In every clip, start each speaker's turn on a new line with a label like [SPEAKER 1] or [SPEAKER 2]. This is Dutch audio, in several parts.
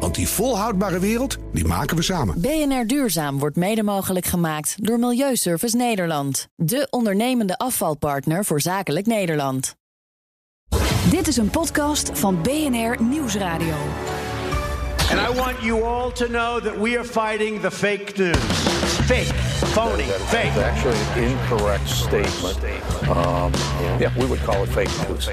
[SPEAKER 1] Want die volhoudbare wereld, die maken we samen.
[SPEAKER 2] BNR Duurzaam wordt mede mogelijk gemaakt door Milieuservice Nederland. De ondernemende afvalpartner voor zakelijk Nederland.
[SPEAKER 3] Dit is een podcast van BNR Nieuwsradio.
[SPEAKER 4] And I want you all to know that we are fighting the fake news. Fake, phony, fake.
[SPEAKER 5] actually an incorrect statement. Um, yeah, we would call it fake news.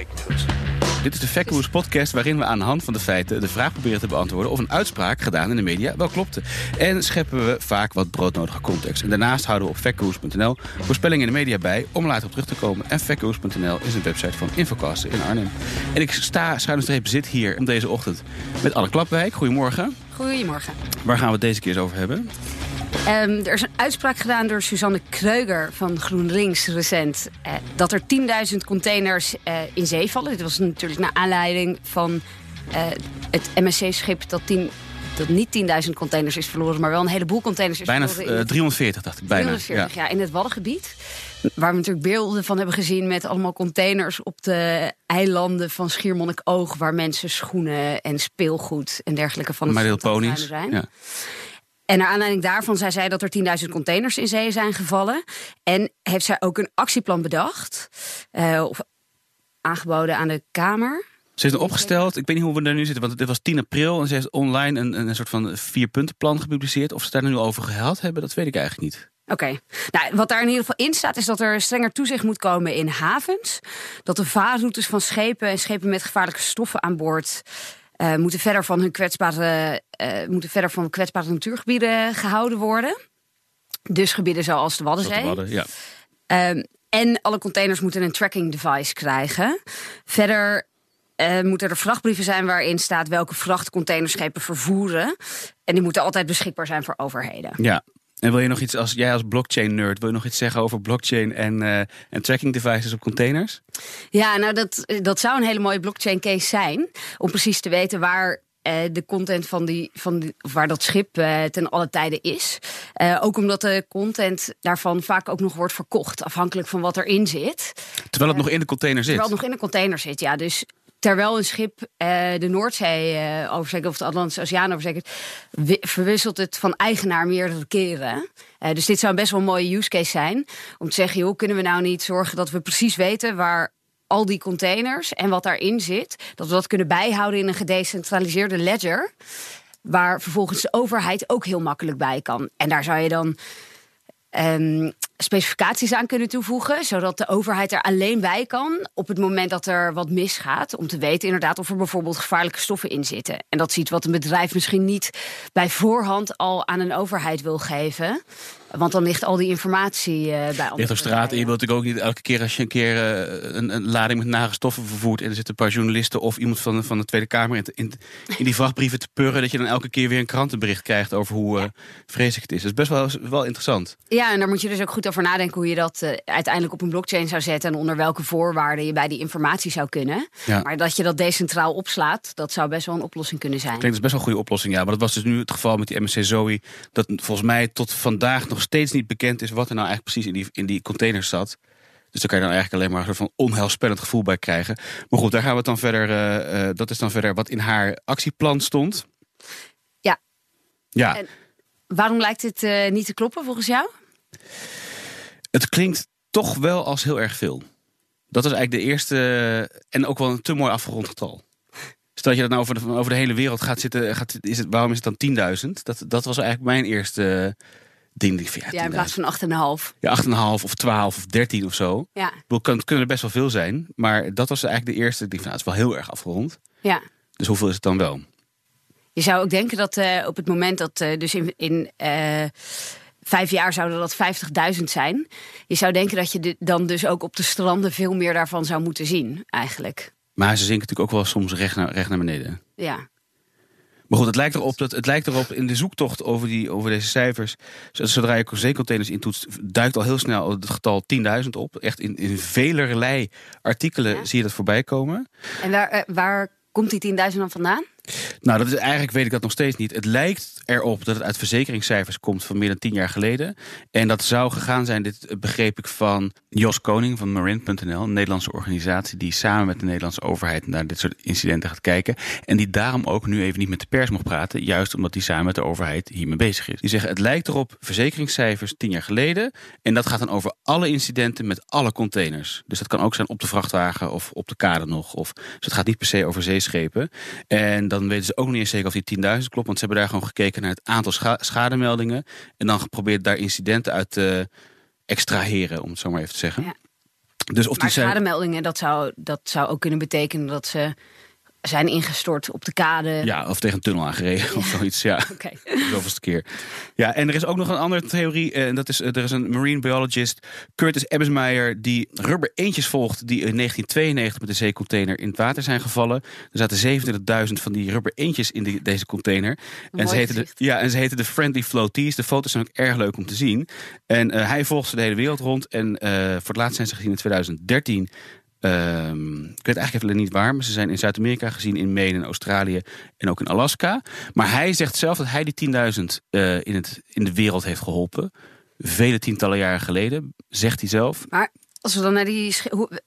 [SPEAKER 6] Dit is de Factnews podcast waarin we aan de hand van de feiten de vraag proberen te beantwoorden of een uitspraak gedaan in de media wel klopte. En scheppen we vaak wat broodnodige context. En daarnaast houden we op factnews.nl voorspellingen in de media bij om later op terug te komen. En factnews.nl is een website van Infocasten in Arnhem. En ik sta schuine streep zit hier om deze ochtend met Anne Klapwijk. Goedemorgen.
[SPEAKER 7] Goedemorgen.
[SPEAKER 6] Waar gaan we het deze keer eens over hebben?
[SPEAKER 7] Ehm, er is een uitspraak gedaan door Suzanne Kreuger van GroenLinks recent. eh, dat er 10.000 containers eh, in zee vallen. Dit was natuurlijk naar aanleiding van eh, het MSC-schip dat, 10 dat niet 10.000 containers is verloren, maar wel een heleboel containers is
[SPEAKER 6] Bijna
[SPEAKER 7] verloren. het-
[SPEAKER 6] 340 dacht ik. Bijna.
[SPEAKER 7] 340, ja. in het Waddengebied. Waar we natuurlijk beelden van hebben gezien met allemaal containers op de eilanden van Schiermonnikoog. Waar mensen schoenen en speelgoed en dergelijke van het
[SPEAKER 6] Ponies.
[SPEAKER 7] ruimen zijn.
[SPEAKER 6] Ja.
[SPEAKER 7] En naar aanleiding daarvan zei zij dat er 10.000 containers in zee zijn gevallen. En heeft zij ook een actieplan bedacht. eh, of aangeboden aan de Kamer.
[SPEAKER 6] Ze heeft een opgesteld, ik weet niet hoe we daar nu zitten, want dit was 10 april en ze heeft online een, een soort van vierpuntenplan gepubliceerd. Of ze daar nu over gehad hebben, dat weet ik eigenlijk niet.
[SPEAKER 7] Oké. Nou, wat daar in ieder geval in staat, is dat er strenger toezicht moet komen in havens. Dat de vaarroutes van schepen en schepen met gevaarlijke stoffen aan boord. Eh, moeten, verder van hun kwetsbare, eh, moeten verder van kwetsbare natuurgebieden gehouden worden. Dus gebieden zoals de Waddenzee.
[SPEAKER 6] hadden, ja.
[SPEAKER 7] Ehm, en alle containers moeten een tracking device krijgen. Verder eh, moeten er vrachtbrieven zijn waarin staat welke vracht containerschepen vervoeren. En die moeten altijd beschikbaar zijn voor overheden.
[SPEAKER 6] ja. En wil je nog iets, als jij als blockchain-nerd, wil je nog iets zeggen over blockchain en, eh, en tracking devices op containers?
[SPEAKER 7] Ja, nou dat, dat zou een hele mooie blockchain case zijn. Om precies te weten waar eh, de content van die, van die, waar dat schip eh, ten alle tijden is. Ook omdat de content daarvan vaak ook nog wordt verkocht, afhankelijk van wat erin zit.
[SPEAKER 6] Terwijl het nog in de container zit.
[SPEAKER 7] Terwijl het nog in een container zit, ja. Dus terwijl een schip eh, de Noordzee oversteekt of de Atlantische Oceaan oversteekt, wi- verwisselt het van eigenaar meerdere keren. Eh, dus dit zou best wel een mooie use case zijn. Om te zeggen, joh, kunnen we nou niet zorgen dat we precies weten waar al die containers en wat daarin zit, dat we dat kunnen bijhouden in een gedecentraliseerde ledger. Waar vervolgens de overheid ook heel makkelijk bij kan. En daar zou je dan ehm, specificaties aan kunnen toevoegen, zodat de overheid er alleen bij kan op het moment dat er wat misgaat, om te weten inderdaad of er bijvoorbeeld gevaarlijke stoffen in zitten. En dat is iets wat een bedrijf misschien niet bij voorhand al aan een overheid wil geven, want dan ligt al die informatie eh, bij
[SPEAKER 6] Ligt op straat en je wilt natuurlijk ook niet elke keer als je een keer eh, een, een lading met nare stoffen vervoert en er zitten een paar journalisten of iemand van, de- van de Tweede Kamer in, in, in die vrachtbrieven te purren, dat je dan elke keer weer een krantenbericht krijgt over hoe eh, vreselijk het is. Dat is best wel, wel interessant.
[SPEAKER 7] Ja, en daar moet je dus ook goed over nadenken hoe je dat uiteindelijk op een blockchain zou zetten en onder welke voorwaarden je bij die informatie zou kunnen.
[SPEAKER 6] Ja.
[SPEAKER 7] Maar dat je dat decentraal opslaat, dat zou best wel een oplossing kunnen zijn.
[SPEAKER 6] Klinkt als best wel een goede oplossing, ja. Maar dat was dus nu het geval met die MSC Zoe. Dat volgens mij tot vandaag nog steeds niet bekend is wat er nou eigenlijk precies in die, in die containers zat. Dus daar kan je dan eigenlijk alleen maar een soort van onheilspellend gevoel bij krijgen. Maar goed, daar gaan we het dan verder. eh, eh, dat is dan verder wat in haar actieplan stond.
[SPEAKER 7] Ja.
[SPEAKER 6] Ja,
[SPEAKER 7] En- Waarom lijkt dit eh, niet te kloppen volgens jou?
[SPEAKER 6] het klinkt toch wel als heel erg veel. Dat is eigenlijk de eerste en ook wel een te mooi afgerond getal. Stel dat je dat nou over de, over de hele wereld gaat zitten, gaat, is het, waarom is het dan 10.000? Dat, dat was eigenlijk mijn eerste ding. Die, van, ja,
[SPEAKER 7] Ja, in
[SPEAKER 6] 10.000.
[SPEAKER 7] plaats van 8,5.
[SPEAKER 6] Ja, 8,5 of 12 of 13 of zo.
[SPEAKER 7] Ja,
[SPEAKER 6] Ik kunnen er best wel veel zijn. Maar dat was eigenlijk de eerste. Ik denk, van, nou, dat is wel heel erg afgerond.
[SPEAKER 7] ja.
[SPEAKER 6] Dus hoeveel is het dan wel?
[SPEAKER 7] Je zou ook denken dat eh, op het moment dat, eh, dus in, in eh, vijf jaar zouden dat 50.000 zijn. Je zou denken dat je dit dan dus ook op de stranden veel meer daarvan zou moeten zien, eigenlijk.
[SPEAKER 6] Maar ze zinken natuurlijk ook wel soms recht naar, recht naar beneden.
[SPEAKER 7] Ja.
[SPEAKER 6] Maar goed, het lijkt erop, dat, het lijkt erop in de zoektocht over, die, over deze cijfers. Zodra je zeecontainers intoetst, duikt al heel snel het getal 10.000 op. Echt in, in velerlei artikelen
[SPEAKER 7] Ja.
[SPEAKER 6] zie je dat voorbij komen.
[SPEAKER 7] En waar, eh, waar komt die 10.000 dan vandaan?
[SPEAKER 6] Nou, dat is, eigenlijk weet ik dat nog steeds niet. Het lijkt erop dat het uit verzekeringscijfers komt van meer dan tien jaar geleden. En dat zou gegaan zijn, dit begreep ik van Jos Koning van Marin.nl, een Nederlandse organisatie die samen met de Nederlandse overheid naar dit soort incidenten gaat kijken. En die daarom ook nu even niet met de pers mocht praten, juist omdat die samen met de overheid hiermee bezig is. Die zeggen het lijkt erop verzekeringscijfers tien jaar geleden. En dat gaat dan over alle incidenten met alle containers. Dus dat kan ook zijn op de vrachtwagen of op de kade nog. Of, dus het gaat niet per se over zeeschepen. En dan weten ze ook niet eens zeker of die 10.000 klopt. Want ze hebben daar gewoon gekeken naar het aantal scha- schademeldingen. En dan geprobeerd daar incidenten uit te extraheren, om het zo maar even te zeggen.
[SPEAKER 7] Ja.
[SPEAKER 6] Dus of
[SPEAKER 7] Maar
[SPEAKER 6] die
[SPEAKER 7] schademeldingen, dat zou, dat zou ook kunnen betekenen dat ze zijn ingestort op de kade.
[SPEAKER 6] Ja, of tegen een tunnel aangereden of zoiets. Ja.
[SPEAKER 7] Oké.
[SPEAKER 6] De zoveelste keer. Ja, en er is ook nog een andere theorie. eh, En dat is, eh, er is een marine biologist, Curtis Ebbesmeyer, die rubber eendjes volgt die in 1992 met de zeecontainer in het water zijn gevallen. Er zaten 27.000 van die rubber eendjes in die, deze container. En ze, heten de, ja, en ze heten de Friendly Floaties. De foto's zijn ook erg leuk om te zien. En eh, hij volgt ze de hele wereld rond. En voor het laatst zijn ze gezien in 2013. Ehm, ik weet eigenlijk even niet waar, maar ze zijn in Zuid-Amerika gezien, in Maine en Australië en ook in Alaska. Maar hij zegt zelf dat hij die 10.000 eh, in, het, in de wereld heeft geholpen. Vele tientallen jaren geleden, zegt hij zelf.
[SPEAKER 7] Maar als we dan naar die, hoe-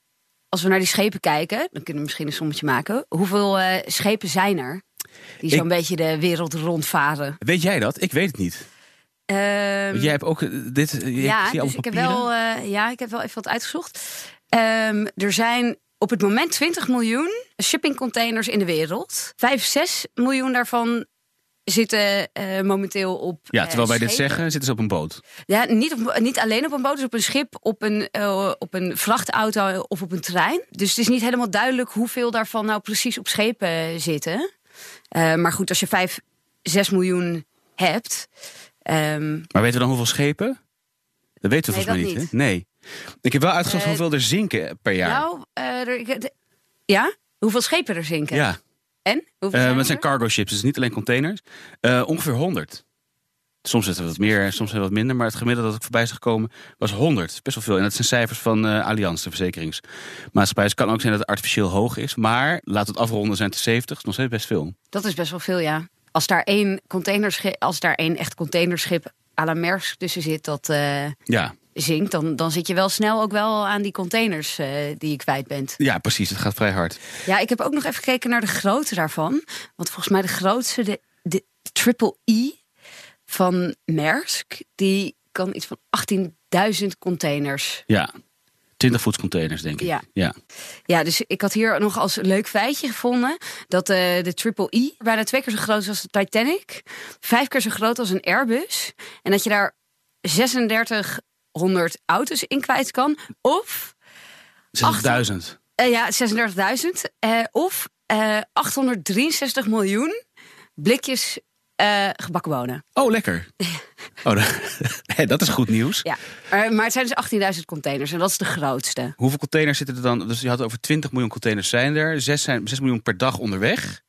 [SPEAKER 7] als we naar die schepen kijken, dan kunnen we misschien een sommetje maken. Hoeveel eh, schepen zijn er? Die zo'n beetje de wereld rondvaren.
[SPEAKER 6] Weet jij dat? Ik weet het niet.
[SPEAKER 7] Ehm,
[SPEAKER 6] jij hebt ook eh, dit.
[SPEAKER 7] Ja, dus ik heb, wel, ja, ik heb wel even wat uitgezocht. Ehm, er zijn op het moment 20 miljoen shippingcontainers in de wereld. 5, 6 miljoen daarvan zitten eh, momenteel op.
[SPEAKER 6] Ja,
[SPEAKER 7] eh,
[SPEAKER 6] terwijl wij dit zeggen, zitten ze op een boot.
[SPEAKER 7] Ja, niet, op, niet alleen op een boot, dus op een schip, op een, eh, op een vrachtauto of op een trein. Dus het is niet helemaal duidelijk hoeveel daarvan nou precies op schepen zitten. Maar goed, als je 5, 6 miljoen hebt. ehm,
[SPEAKER 6] Maar weten we dan hoeveel schepen? Dat weten we
[SPEAKER 7] Nee,
[SPEAKER 6] volgens mij niet.
[SPEAKER 7] niet.
[SPEAKER 6] Hè? Nee. Ik heb wel uitgezocht
[SPEAKER 7] Eh,
[SPEAKER 6] hoeveel er zinken per jaar.
[SPEAKER 7] Nou, eh, er- ja? Hoeveel schepen er zinken?
[SPEAKER 6] ja,
[SPEAKER 7] En? Hoeveel
[SPEAKER 6] Eh,
[SPEAKER 7] zijn
[SPEAKER 6] het zijn cargo ships, dus niet alleen containers. Ongeveer 100. Soms zitten er wat meer, soms zijn er wat minder. Maar het gemiddelde dat ik voorbij is gekomen was 100. Dat is best wel veel. En dat zijn cijfers van eh Allianz, de verzekeringsmaatschappij. Dus het kan ook zijn dat het artificieel hoog is. Maar we het afronden, zijn het er 70. Dat is nog steeds best veel.
[SPEAKER 7] Dat is best wel veel, ja. Als daar één containerschip, als daar één echt containerschip à la tussen zit dat
[SPEAKER 6] Ja,
[SPEAKER 7] zinkt, dan, dan zit je wel snel ook wel aan die containers eh, die je kwijt bent.
[SPEAKER 6] ja precies. Het gaat vrij hard.
[SPEAKER 7] Ja, ik heb ook nog even gekeken naar de grootte daarvan. Want volgens mij de grootste, de, de Triple E van Maersk, die kan iets van 18.000 containers.
[SPEAKER 6] Ja, 20 voets containers denk ik.
[SPEAKER 7] Ja.
[SPEAKER 6] ja.
[SPEAKER 7] Ja, dus ik had hier nog als leuk feitje gevonden dat eh, de Triple E bijna twee keer zo groot is als de Titanic, vijf keer zo groot als een Airbus, en dat je daar 3600 auto's in kwijt kan, of
[SPEAKER 6] 60.000.
[SPEAKER 7] eh, ja, 36.000, eh, of eh 863 miljoen blikjes eh, gebakken bonen.
[SPEAKER 6] Oh, lekker. Oh, dat, is goed nieuws.
[SPEAKER 7] Ja, Eh, maar het zijn dus 18.000 containers en dat is de grootste.
[SPEAKER 6] Hoeveel containers zitten er dan? Dus je had over 20 miljoen containers zijn er. 6, zijn, 6 miljoen per dag onderweg.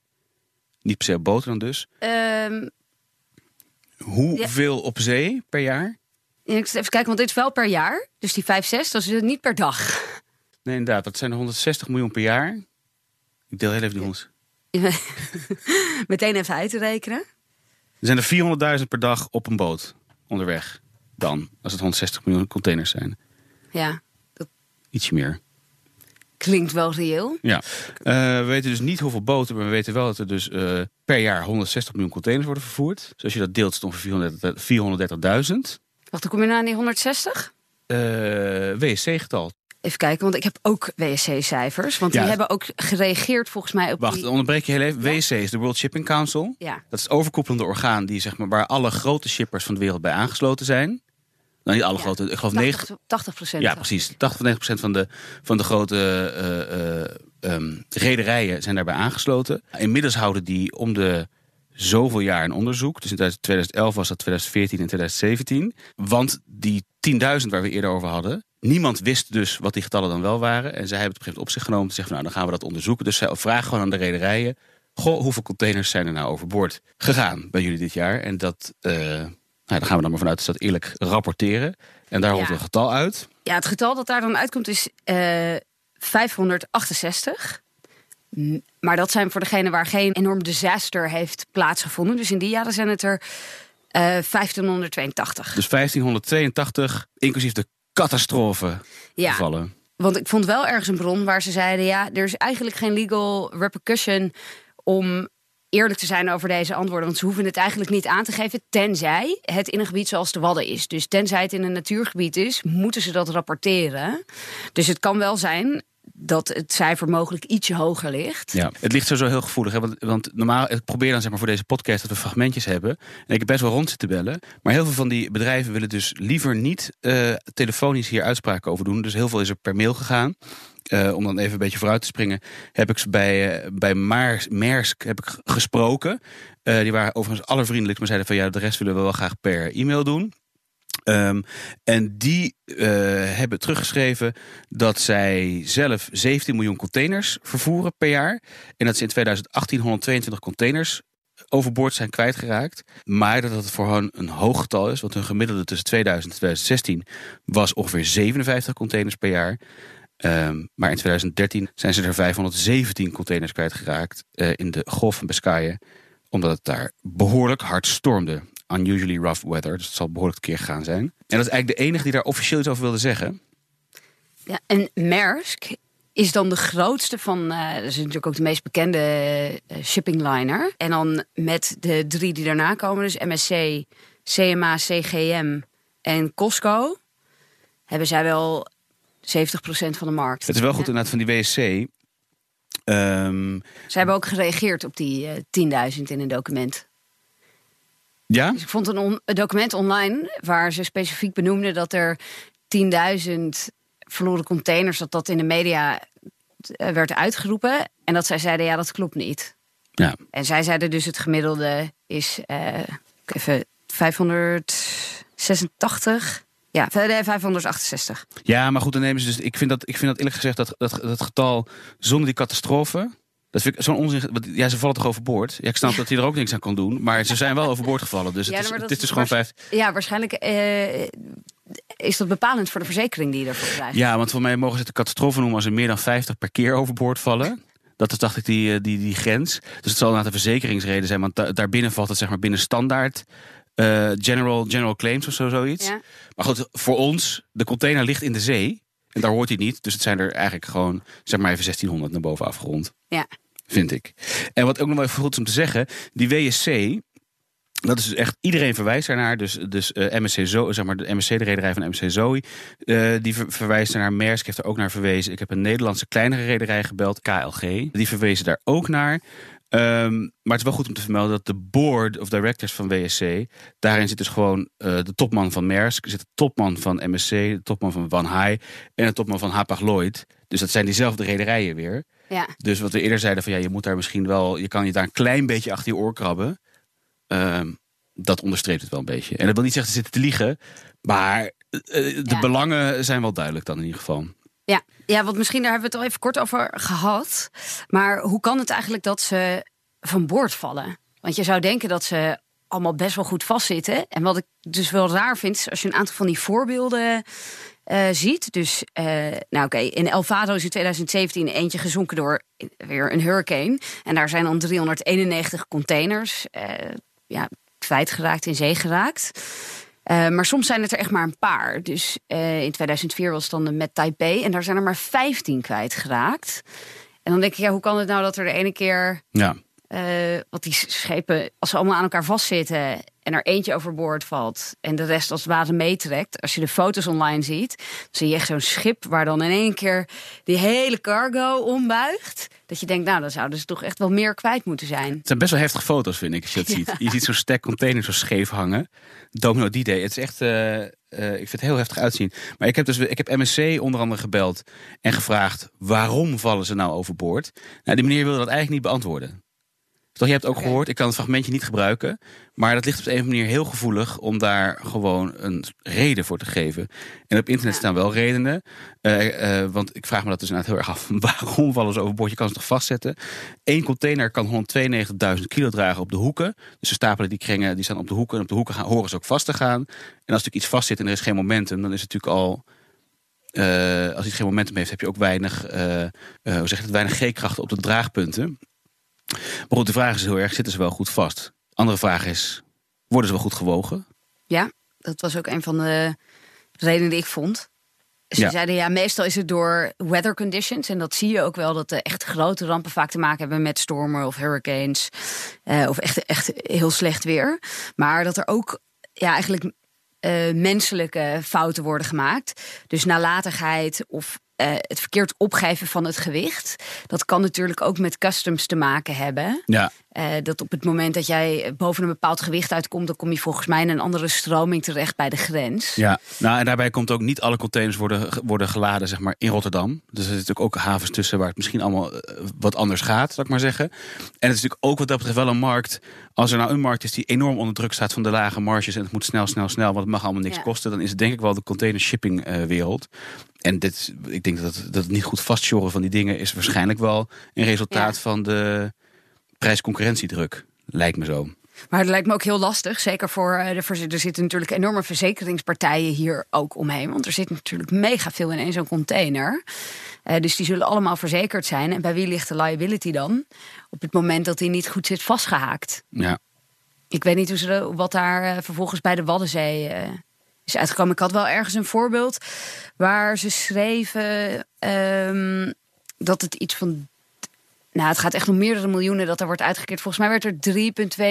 [SPEAKER 6] Niet per se op dan dus.
[SPEAKER 7] Ehm,
[SPEAKER 6] Hoeveel op zee per jaar?
[SPEAKER 7] En ik even kijken, want dit is wel per jaar. Dus die 5, 6, dat is niet per dag.
[SPEAKER 6] Nee, inderdaad. Dat zijn er 160 miljoen per jaar. Ik deel heel even die honderd.
[SPEAKER 7] Meteen even uit te rekenen.
[SPEAKER 6] Er zijn er 400.000 per dag op een boot onderweg. Dan, als het 160 miljoen containers zijn.
[SPEAKER 7] Ja,
[SPEAKER 6] Ietsje meer.
[SPEAKER 7] klinkt wel reëel.
[SPEAKER 6] Ja. Eh, we weten dus niet hoeveel boten, maar we weten wel dat er dus eh, per jaar 160 miljoen containers worden vervoerd. Dus als je dat deelt, is het ongeveer 430 430.000.
[SPEAKER 7] Wacht, dan kom je nou aan die 160?
[SPEAKER 6] Eh, WSC-getal.
[SPEAKER 7] Even kijken, want ik heb ook WSC-cijfers. Want
[SPEAKER 6] Ja.
[SPEAKER 7] die hebben ook gereageerd volgens mij op
[SPEAKER 6] Wacht,
[SPEAKER 7] die...
[SPEAKER 6] onderbreek je heel even. WSC is de World Shipping Council.
[SPEAKER 7] Ja,
[SPEAKER 6] Dat is het overkoepelende orgaan die, zeg maar, waar alle grote shippers van de wereld bij aangesloten zijn. Nou, niet alle
[SPEAKER 7] Ja.
[SPEAKER 6] grote, ik geloof 90,
[SPEAKER 7] 80, 80 procent.
[SPEAKER 6] Ja, precies. 80 tot 90 procent van de, van de grote eh, eh, ehm, rederijen zijn daarbij aangesloten. Inmiddels houden die om de zoveel jaar een onderzoek. Dus in 2011 was dat 2014 en 2017. Want die 10.000 waar we eerder over hadden... Niemand wist dus wat die getallen dan wel waren. En zij hebben het op een gegeven moment op zich genomen. Te zeggen, van, nou, dan gaan we dat onderzoeken. Dus zij vragen gewoon aan de rederijen... Goh, hoeveel containers zijn er nou overboord gegaan bij jullie dit jaar? En dat, uh, nou, daar gaan we dan maar vanuit dat eerlijk rapporteren. En daar hoort
[SPEAKER 7] Ja.
[SPEAKER 6] een getal uit.
[SPEAKER 7] Ja, het getal dat daar dan uitkomt is eh 568. Maar dat zijn voor degene waar geen enorm disaster heeft plaatsgevonden. Dus in die jaren zijn het er eh 1582.
[SPEAKER 6] Dus 1582, inclusief de catastrofe
[SPEAKER 7] ja,
[SPEAKER 6] gevallen.
[SPEAKER 7] want ik vond wel ergens een bron waar ze zeiden... ja, er is eigenlijk geen legal repercussion om eerlijk te zijn over deze antwoorden. Want ze hoeven het eigenlijk niet aan te geven... tenzij het in een gebied zoals de Wadden is. Dus tenzij het in een natuurgebied is, moeten ze dat rapporteren. Dus het kan wel zijn dat het cijfer mogelijk ietsje hoger ligt.
[SPEAKER 6] Ja, het ligt sowieso heel gevoelig. Hè? Want, want normaal, ik probeer dan zeg maar voor deze podcast dat we fragmentjes hebben. En ik heb best wel rond zitten bellen. Maar heel veel van die bedrijven willen dus liever niet eh, telefonisch hier uitspraken over doen. Dus heel veel is er per mail gegaan. Eh, om dan even een beetje vooruit te springen, heb ik bij, eh, bij Maers, Maersk heb ik gesproken. Die waren overigens allervriendelijkst, maar zeiden van ja, de rest willen we wel graag per e-mail doen. Ehm, en die eh, hebben teruggeschreven dat zij zelf 17 miljoen containers vervoeren per jaar. En dat ze in 2018 122 containers overboord zijn kwijtgeraakt. Maar dat het voor hen een hoog getal is. Want hun gemiddelde tussen 2000 en 2016 was ongeveer 57 containers per jaar. Ehm, maar in 2013 zijn ze er 517 containers kwijtgeraakt eh, in de Golf van Biscayen. Omdat het daar behoorlijk hard stormde. Unusually rough weather. Dus het zal behoorlijk keer gegaan zijn. En dat is eigenlijk de enige die daar officieel iets over wilde zeggen.
[SPEAKER 7] Ja, en Maersk is dan de grootste van, eh, dat is natuurlijk ook de meest bekende eh, shipping liner. En dan met de drie die daarna komen, dus MSC, CMA, CGM en Costco, hebben zij wel 70% van de markt.
[SPEAKER 6] Het is wel goed inderdaad van die WSC. Ehm,
[SPEAKER 7] Ze hebben ook gereageerd op die eh 10.000 in een document.
[SPEAKER 6] Ja?
[SPEAKER 7] Dus ik vond een, on- een document online waar ze specifiek benoemden dat er 10.000 verloren containers, dat dat in de media eh, werd uitgeroepen. En dat zij zeiden, ja, dat klopt niet.
[SPEAKER 6] Ja.
[SPEAKER 7] En zij zeiden dus het gemiddelde is eh, even 586. Ja, nee, 568.
[SPEAKER 6] ja, maar goed, dan nemen ze dus. Ik vind dat, ik vind dat eerlijk gezegd dat, dat, dat getal zonder die catastrofe. Dat vind ik zo'n onzin. want Ja, ze vallen toch overboord? Ja, ik snap dat hij er ook niks aan kan doen. Maar ze zijn wel overboord gevallen. Dus
[SPEAKER 7] Ja,
[SPEAKER 6] het, is, het is dus gewoon vijf.
[SPEAKER 7] Ja, waarschijnlijk eh, is dat bepalend voor de verzekering die je ervoor krijgt.
[SPEAKER 6] Ja, want voor mij mogen ze het een catastrofe noemen als er meer dan 50 per keer overboord vallen. Dat is, dacht ik, die, eh, die, die grens. Dus het zal inderdaad een verzekeringsreden zijn. Want da- daarbinnen valt het zeg maar binnen standaard eh, general, general claims of zo, zoiets.
[SPEAKER 7] Ja.
[SPEAKER 6] Maar goed, voor ons, de container ligt in de zee. En daar hoort hij niet. Dus het zijn er eigenlijk gewoon, zeg maar even 1600 naar boven afgerond.
[SPEAKER 7] Ja.
[SPEAKER 6] Vind ik. En wat ook nog wel even goed is om te zeggen. Die WSC, dat is dus echt, iedereen verwijst daarnaar. Dus, dus eh, MSC Zo, zeg maar de MSC, de rederij van MSC Zoe, eh, die ver- verwijst ernaar. Maersk heeft er ook naar verwezen. Ik heb een Nederlandse kleinere rederij gebeld, KLG. Die verwezen daar ook naar. Ehm, maar het is wel goed om te vermelden dat de board of directors van WSC, daarin zit dus gewoon eh, de topman van Maersk, zit de topman van MSC, de topman van Van Hai en de topman van Hapag-Lloyd. Dus dat zijn diezelfde rederijen weer.
[SPEAKER 7] Ja.
[SPEAKER 6] Dus wat we eerder zeiden van ja, je moet daar misschien wel, je kan je daar een klein beetje achter je oor krabben. Ehm, dat onderstreept het wel een beetje. En dat wil niet zeggen ze zitten te liegen, maar eh, de
[SPEAKER 7] Ja.
[SPEAKER 6] belangen zijn wel duidelijk dan in ieder geval.
[SPEAKER 7] Ja, ja, want misschien daar hebben we het al even kort over gehad. Maar hoe kan het eigenlijk dat ze van boord vallen? Want je zou denken dat ze allemaal best wel goed vastzitten. En wat ik dus wel raar vind, is als je een aantal van die voorbeelden eh, ziet. Dus, eh, nou oké, in El Vado is in 2017 eentje gezonken door weer een hurricane. En daar zijn dan 391 containers eh, ja, kwijtgeraakt, in zee geraakt. Eh, maar soms zijn het er echt maar een paar. Dus eh, in 2004 was het dan de met Taipei. En daar zijn er maar 15 kwijtgeraakt. En dan denk ik, ja, hoe kan het nou dat er de ene keer...
[SPEAKER 6] Ja,
[SPEAKER 7] eh wat die schepen, als ze allemaal aan elkaar vastzitten... en er eentje overboord valt en de rest als het ware meetrekt... als je de foto's online ziet, dan zie je echt zo'n schip... waar dan in één keer die hele cargo ombuigt. Dat je denkt, nou, dan zouden ze toch echt wel meer kwijt moeten zijn.
[SPEAKER 6] het zijn best wel heftige foto's vind ik, als je dat ziet. Je ziet zo'n stack containers zo scheef hangen. Domino D-Day. Het is echt, eh, eh, ik vind het heel heftig uitzien. Maar ik heb dus, ik heb MSC onder andere gebeld en gevraagd... waarom vallen ze nou overboord? Nou, die meneer wilde dat eigenlijk niet beantwoorden. Toch, je hebt ook gehoord, ik kan het fragmentje niet gebruiken. Maar dat ligt op de een of andere manier heel gevoelig om daar gewoon een reden voor te geven. En op internet
[SPEAKER 7] Ja.
[SPEAKER 6] staan wel redenen. Eh, eh, want ik vraag me dat dus inderdaad heel erg af. Waarom vallen ze overboord? Je kan ze toch vastzetten? Eén container kan 192.000 kilo dragen op de hoeken. Dus ze stapelen die kringen, die staan op de hoeken. En op de hoeken gaan, horen ze ook vast te gaan. En als natuurlijk iets vastzit en er is geen momentum, dan is het natuurlijk al. eh, als iets geen momentum heeft, heb je ook weinig, hoe zeg je het, weinig G-krachten op de draagpunten. Maar goed, de vraag is heel erg, zitten ze wel goed vast? Andere vraag is, worden ze wel goed gewogen?
[SPEAKER 7] Ja, dat was ook een van de redenen die ik vond. Ze
[SPEAKER 6] Ja.
[SPEAKER 7] zeiden ja, meestal is het door weather conditions. En dat zie je ook wel, dat de echt grote rampen vaak te maken hebben met stormen of hurricanes. eh, of echt, echt heel slecht weer. Maar dat er ook ja, eigenlijk eh, menselijke fouten worden gemaakt. Dus nalatigheid of eh, het verkeerd opgeven van het gewicht. Dat kan natuurlijk ook met customs te maken hebben.
[SPEAKER 6] Ja,
[SPEAKER 7] Eh, dat op het moment dat jij boven een bepaald gewicht uitkomt, dan kom je volgens mij in een andere stroming terecht bij de grens.
[SPEAKER 6] ja. Nou, en daarbij komt ook niet alle containers worden, worden geladen zeg maar, in Rotterdam. Dus er zitten natuurlijk ook havens tussen waar het misschien allemaal eh, wat anders gaat, zal ik maar zeggen. En het is natuurlijk ook wat dat betreft wel een markt. Als er nou een markt is die enorm onder druk staat van de lage marges en het moet snel, snel, snel, want het mag allemaal niks
[SPEAKER 7] Ja.
[SPEAKER 6] kosten, dan is het denk ik wel de container shipping eh, wereld. En dit, ik denk dat, het- dat het niet goed vastsjoren van die dingen is waarschijnlijk wel een resultaat
[SPEAKER 7] Ja.
[SPEAKER 6] van de prijsconcurrentiedruk. Lijkt me zo.
[SPEAKER 7] Maar het lijkt me ook heel lastig, zeker voor eh, de Er zitten natuurlijk enorme verzekeringspartijen hier ook omheen. Want er zit natuurlijk mega veel in één zo'n container. Eh, dus die zullen allemaal verzekerd zijn. En bij wie ligt de liability dan? Op het moment dat die niet goed zit vastgehaakt.
[SPEAKER 6] Ja.
[SPEAKER 7] Ik weet niet hoe ze, wat daar eh, vervolgens bij de Waddenzee is uitgekomen. Ik had wel ergens een voorbeeld waar ze schreven ehm, dat het iets van. Nou, het gaat echt om meerdere miljoenen dat er wordt uitgekeerd. Volgens mij werd er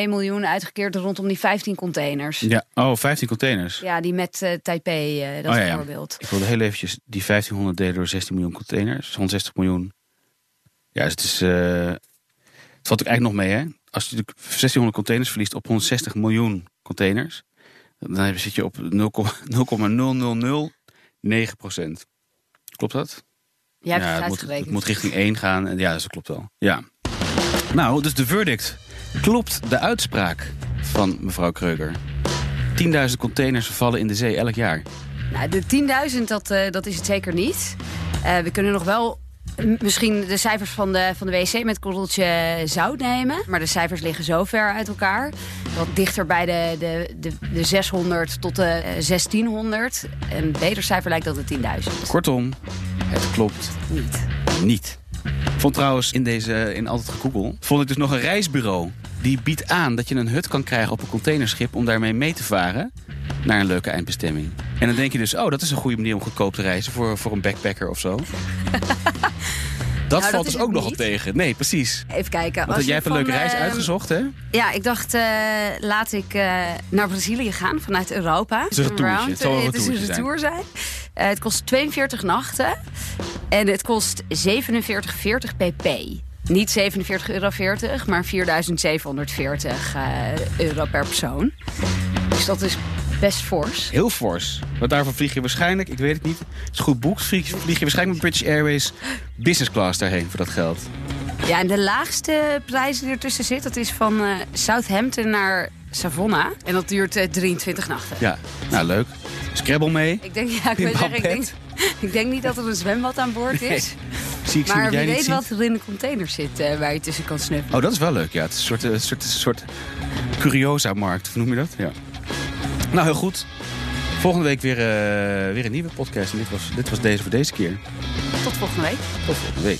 [SPEAKER 7] 3,2 miljoen uitgekeerd rondom die 15 containers. Ja,
[SPEAKER 6] ja. Oh, 15 containers.
[SPEAKER 7] die met eh Taipei, eh, dat
[SPEAKER 6] Oh, ja, ja.
[SPEAKER 7] voorbeeld.
[SPEAKER 6] Ik wilde heel eventjes die 1500 delen door 16 miljoen containers. 160 miljoen. Ja, dus het is. eh, het valt ook eigenlijk nog mee, hè? Als je natuurlijk 1600 containers verliest op 160 miljoen containers. dan zit je op 0,0009 procent. Klopt dat?
[SPEAKER 7] Jij hebt
[SPEAKER 6] ja,
[SPEAKER 7] het
[SPEAKER 6] het moet, het moet richting 1 gaan. En ja, dus dat klopt wel. Ja. Nou, dus de verdict. Klopt de uitspraak van mevrouw Kreuger? 10.000 containers vallen in de zee elk jaar.
[SPEAKER 7] Nou, de 10.000, dat, eh, dat is het zeker niet. Eh, we kunnen nog wel misschien de cijfers van de, van de WC met korreltje zout nemen. Maar de cijfers liggen zo ver uit elkaar. Wat dichter bij de, de, de, de 600 tot de eh, 1600. Een beter cijfer lijkt dat de 10.000.
[SPEAKER 6] Kortom, het klopt
[SPEAKER 7] Niet.
[SPEAKER 6] niet. Ik vond trouwens in deze, in Altijd Gegoogel, vond ik dus nog een reisbureau. Die biedt aan dat je een hut kan krijgen op een containerschip om daarmee mee te varen naar een leuke eindbestemming. En dan denk je dus, oh, dat is een goede manier om goedkoop te reizen voor, voor een backpacker of zo. Dat
[SPEAKER 7] dat
[SPEAKER 6] valt dus ook nogal tegen. Nee, precies.
[SPEAKER 7] Even kijken.
[SPEAKER 6] Want
[SPEAKER 7] als
[SPEAKER 6] jij hebt een
[SPEAKER 7] van,
[SPEAKER 6] leuke reis
[SPEAKER 7] eh,
[SPEAKER 6] uitgezocht, hè?
[SPEAKER 7] Ja, ik dacht, eh, laat ik eh, naar Brazilië gaan vanuit Europa.
[SPEAKER 6] Het is een.
[SPEAKER 7] Round.
[SPEAKER 6] Het zal een
[SPEAKER 7] Het
[SPEAKER 6] zijn.
[SPEAKER 7] retour zijn. Eh, het kost 42 nachten. En het kost 47,40 pp. Niet 47,40 euro, maar 4.740 eh, euro per persoon. Dus dat is best fors.
[SPEAKER 6] Heel fors. Want daarvoor vlieg je waarschijnlijk, ik weet het niet, het is goed boekt, vlieg, vlieg je waarschijnlijk met British Airways business class daarheen voor dat geld.
[SPEAKER 7] Ja, en de laagste prijs die ertussen zit, dat is van eh, Southampton naar Savona. En dat duurt eh, 23 nachten.
[SPEAKER 6] Ja, nou leuk. Scrabble mee.
[SPEAKER 7] Ik denk, ja, ik, zeggen, ik, denk, ik denk niet dat er een zwembad aan boord is.
[SPEAKER 6] Zie ik zie
[SPEAKER 7] Maar wie
[SPEAKER 6] niet
[SPEAKER 7] weet wat er in de container zit eh, waar je tussen kan snuffelen.
[SPEAKER 6] Oh, dat is wel leuk. Ja, het is een soort, soort, soort curiosa-markt, noem je dat? Ja. Nou, heel goed. Volgende week weer, eh, weer een nieuwe podcast. En dit was, dit was deze voor deze keer.
[SPEAKER 7] Tot volgende week.
[SPEAKER 6] Tot volgende week.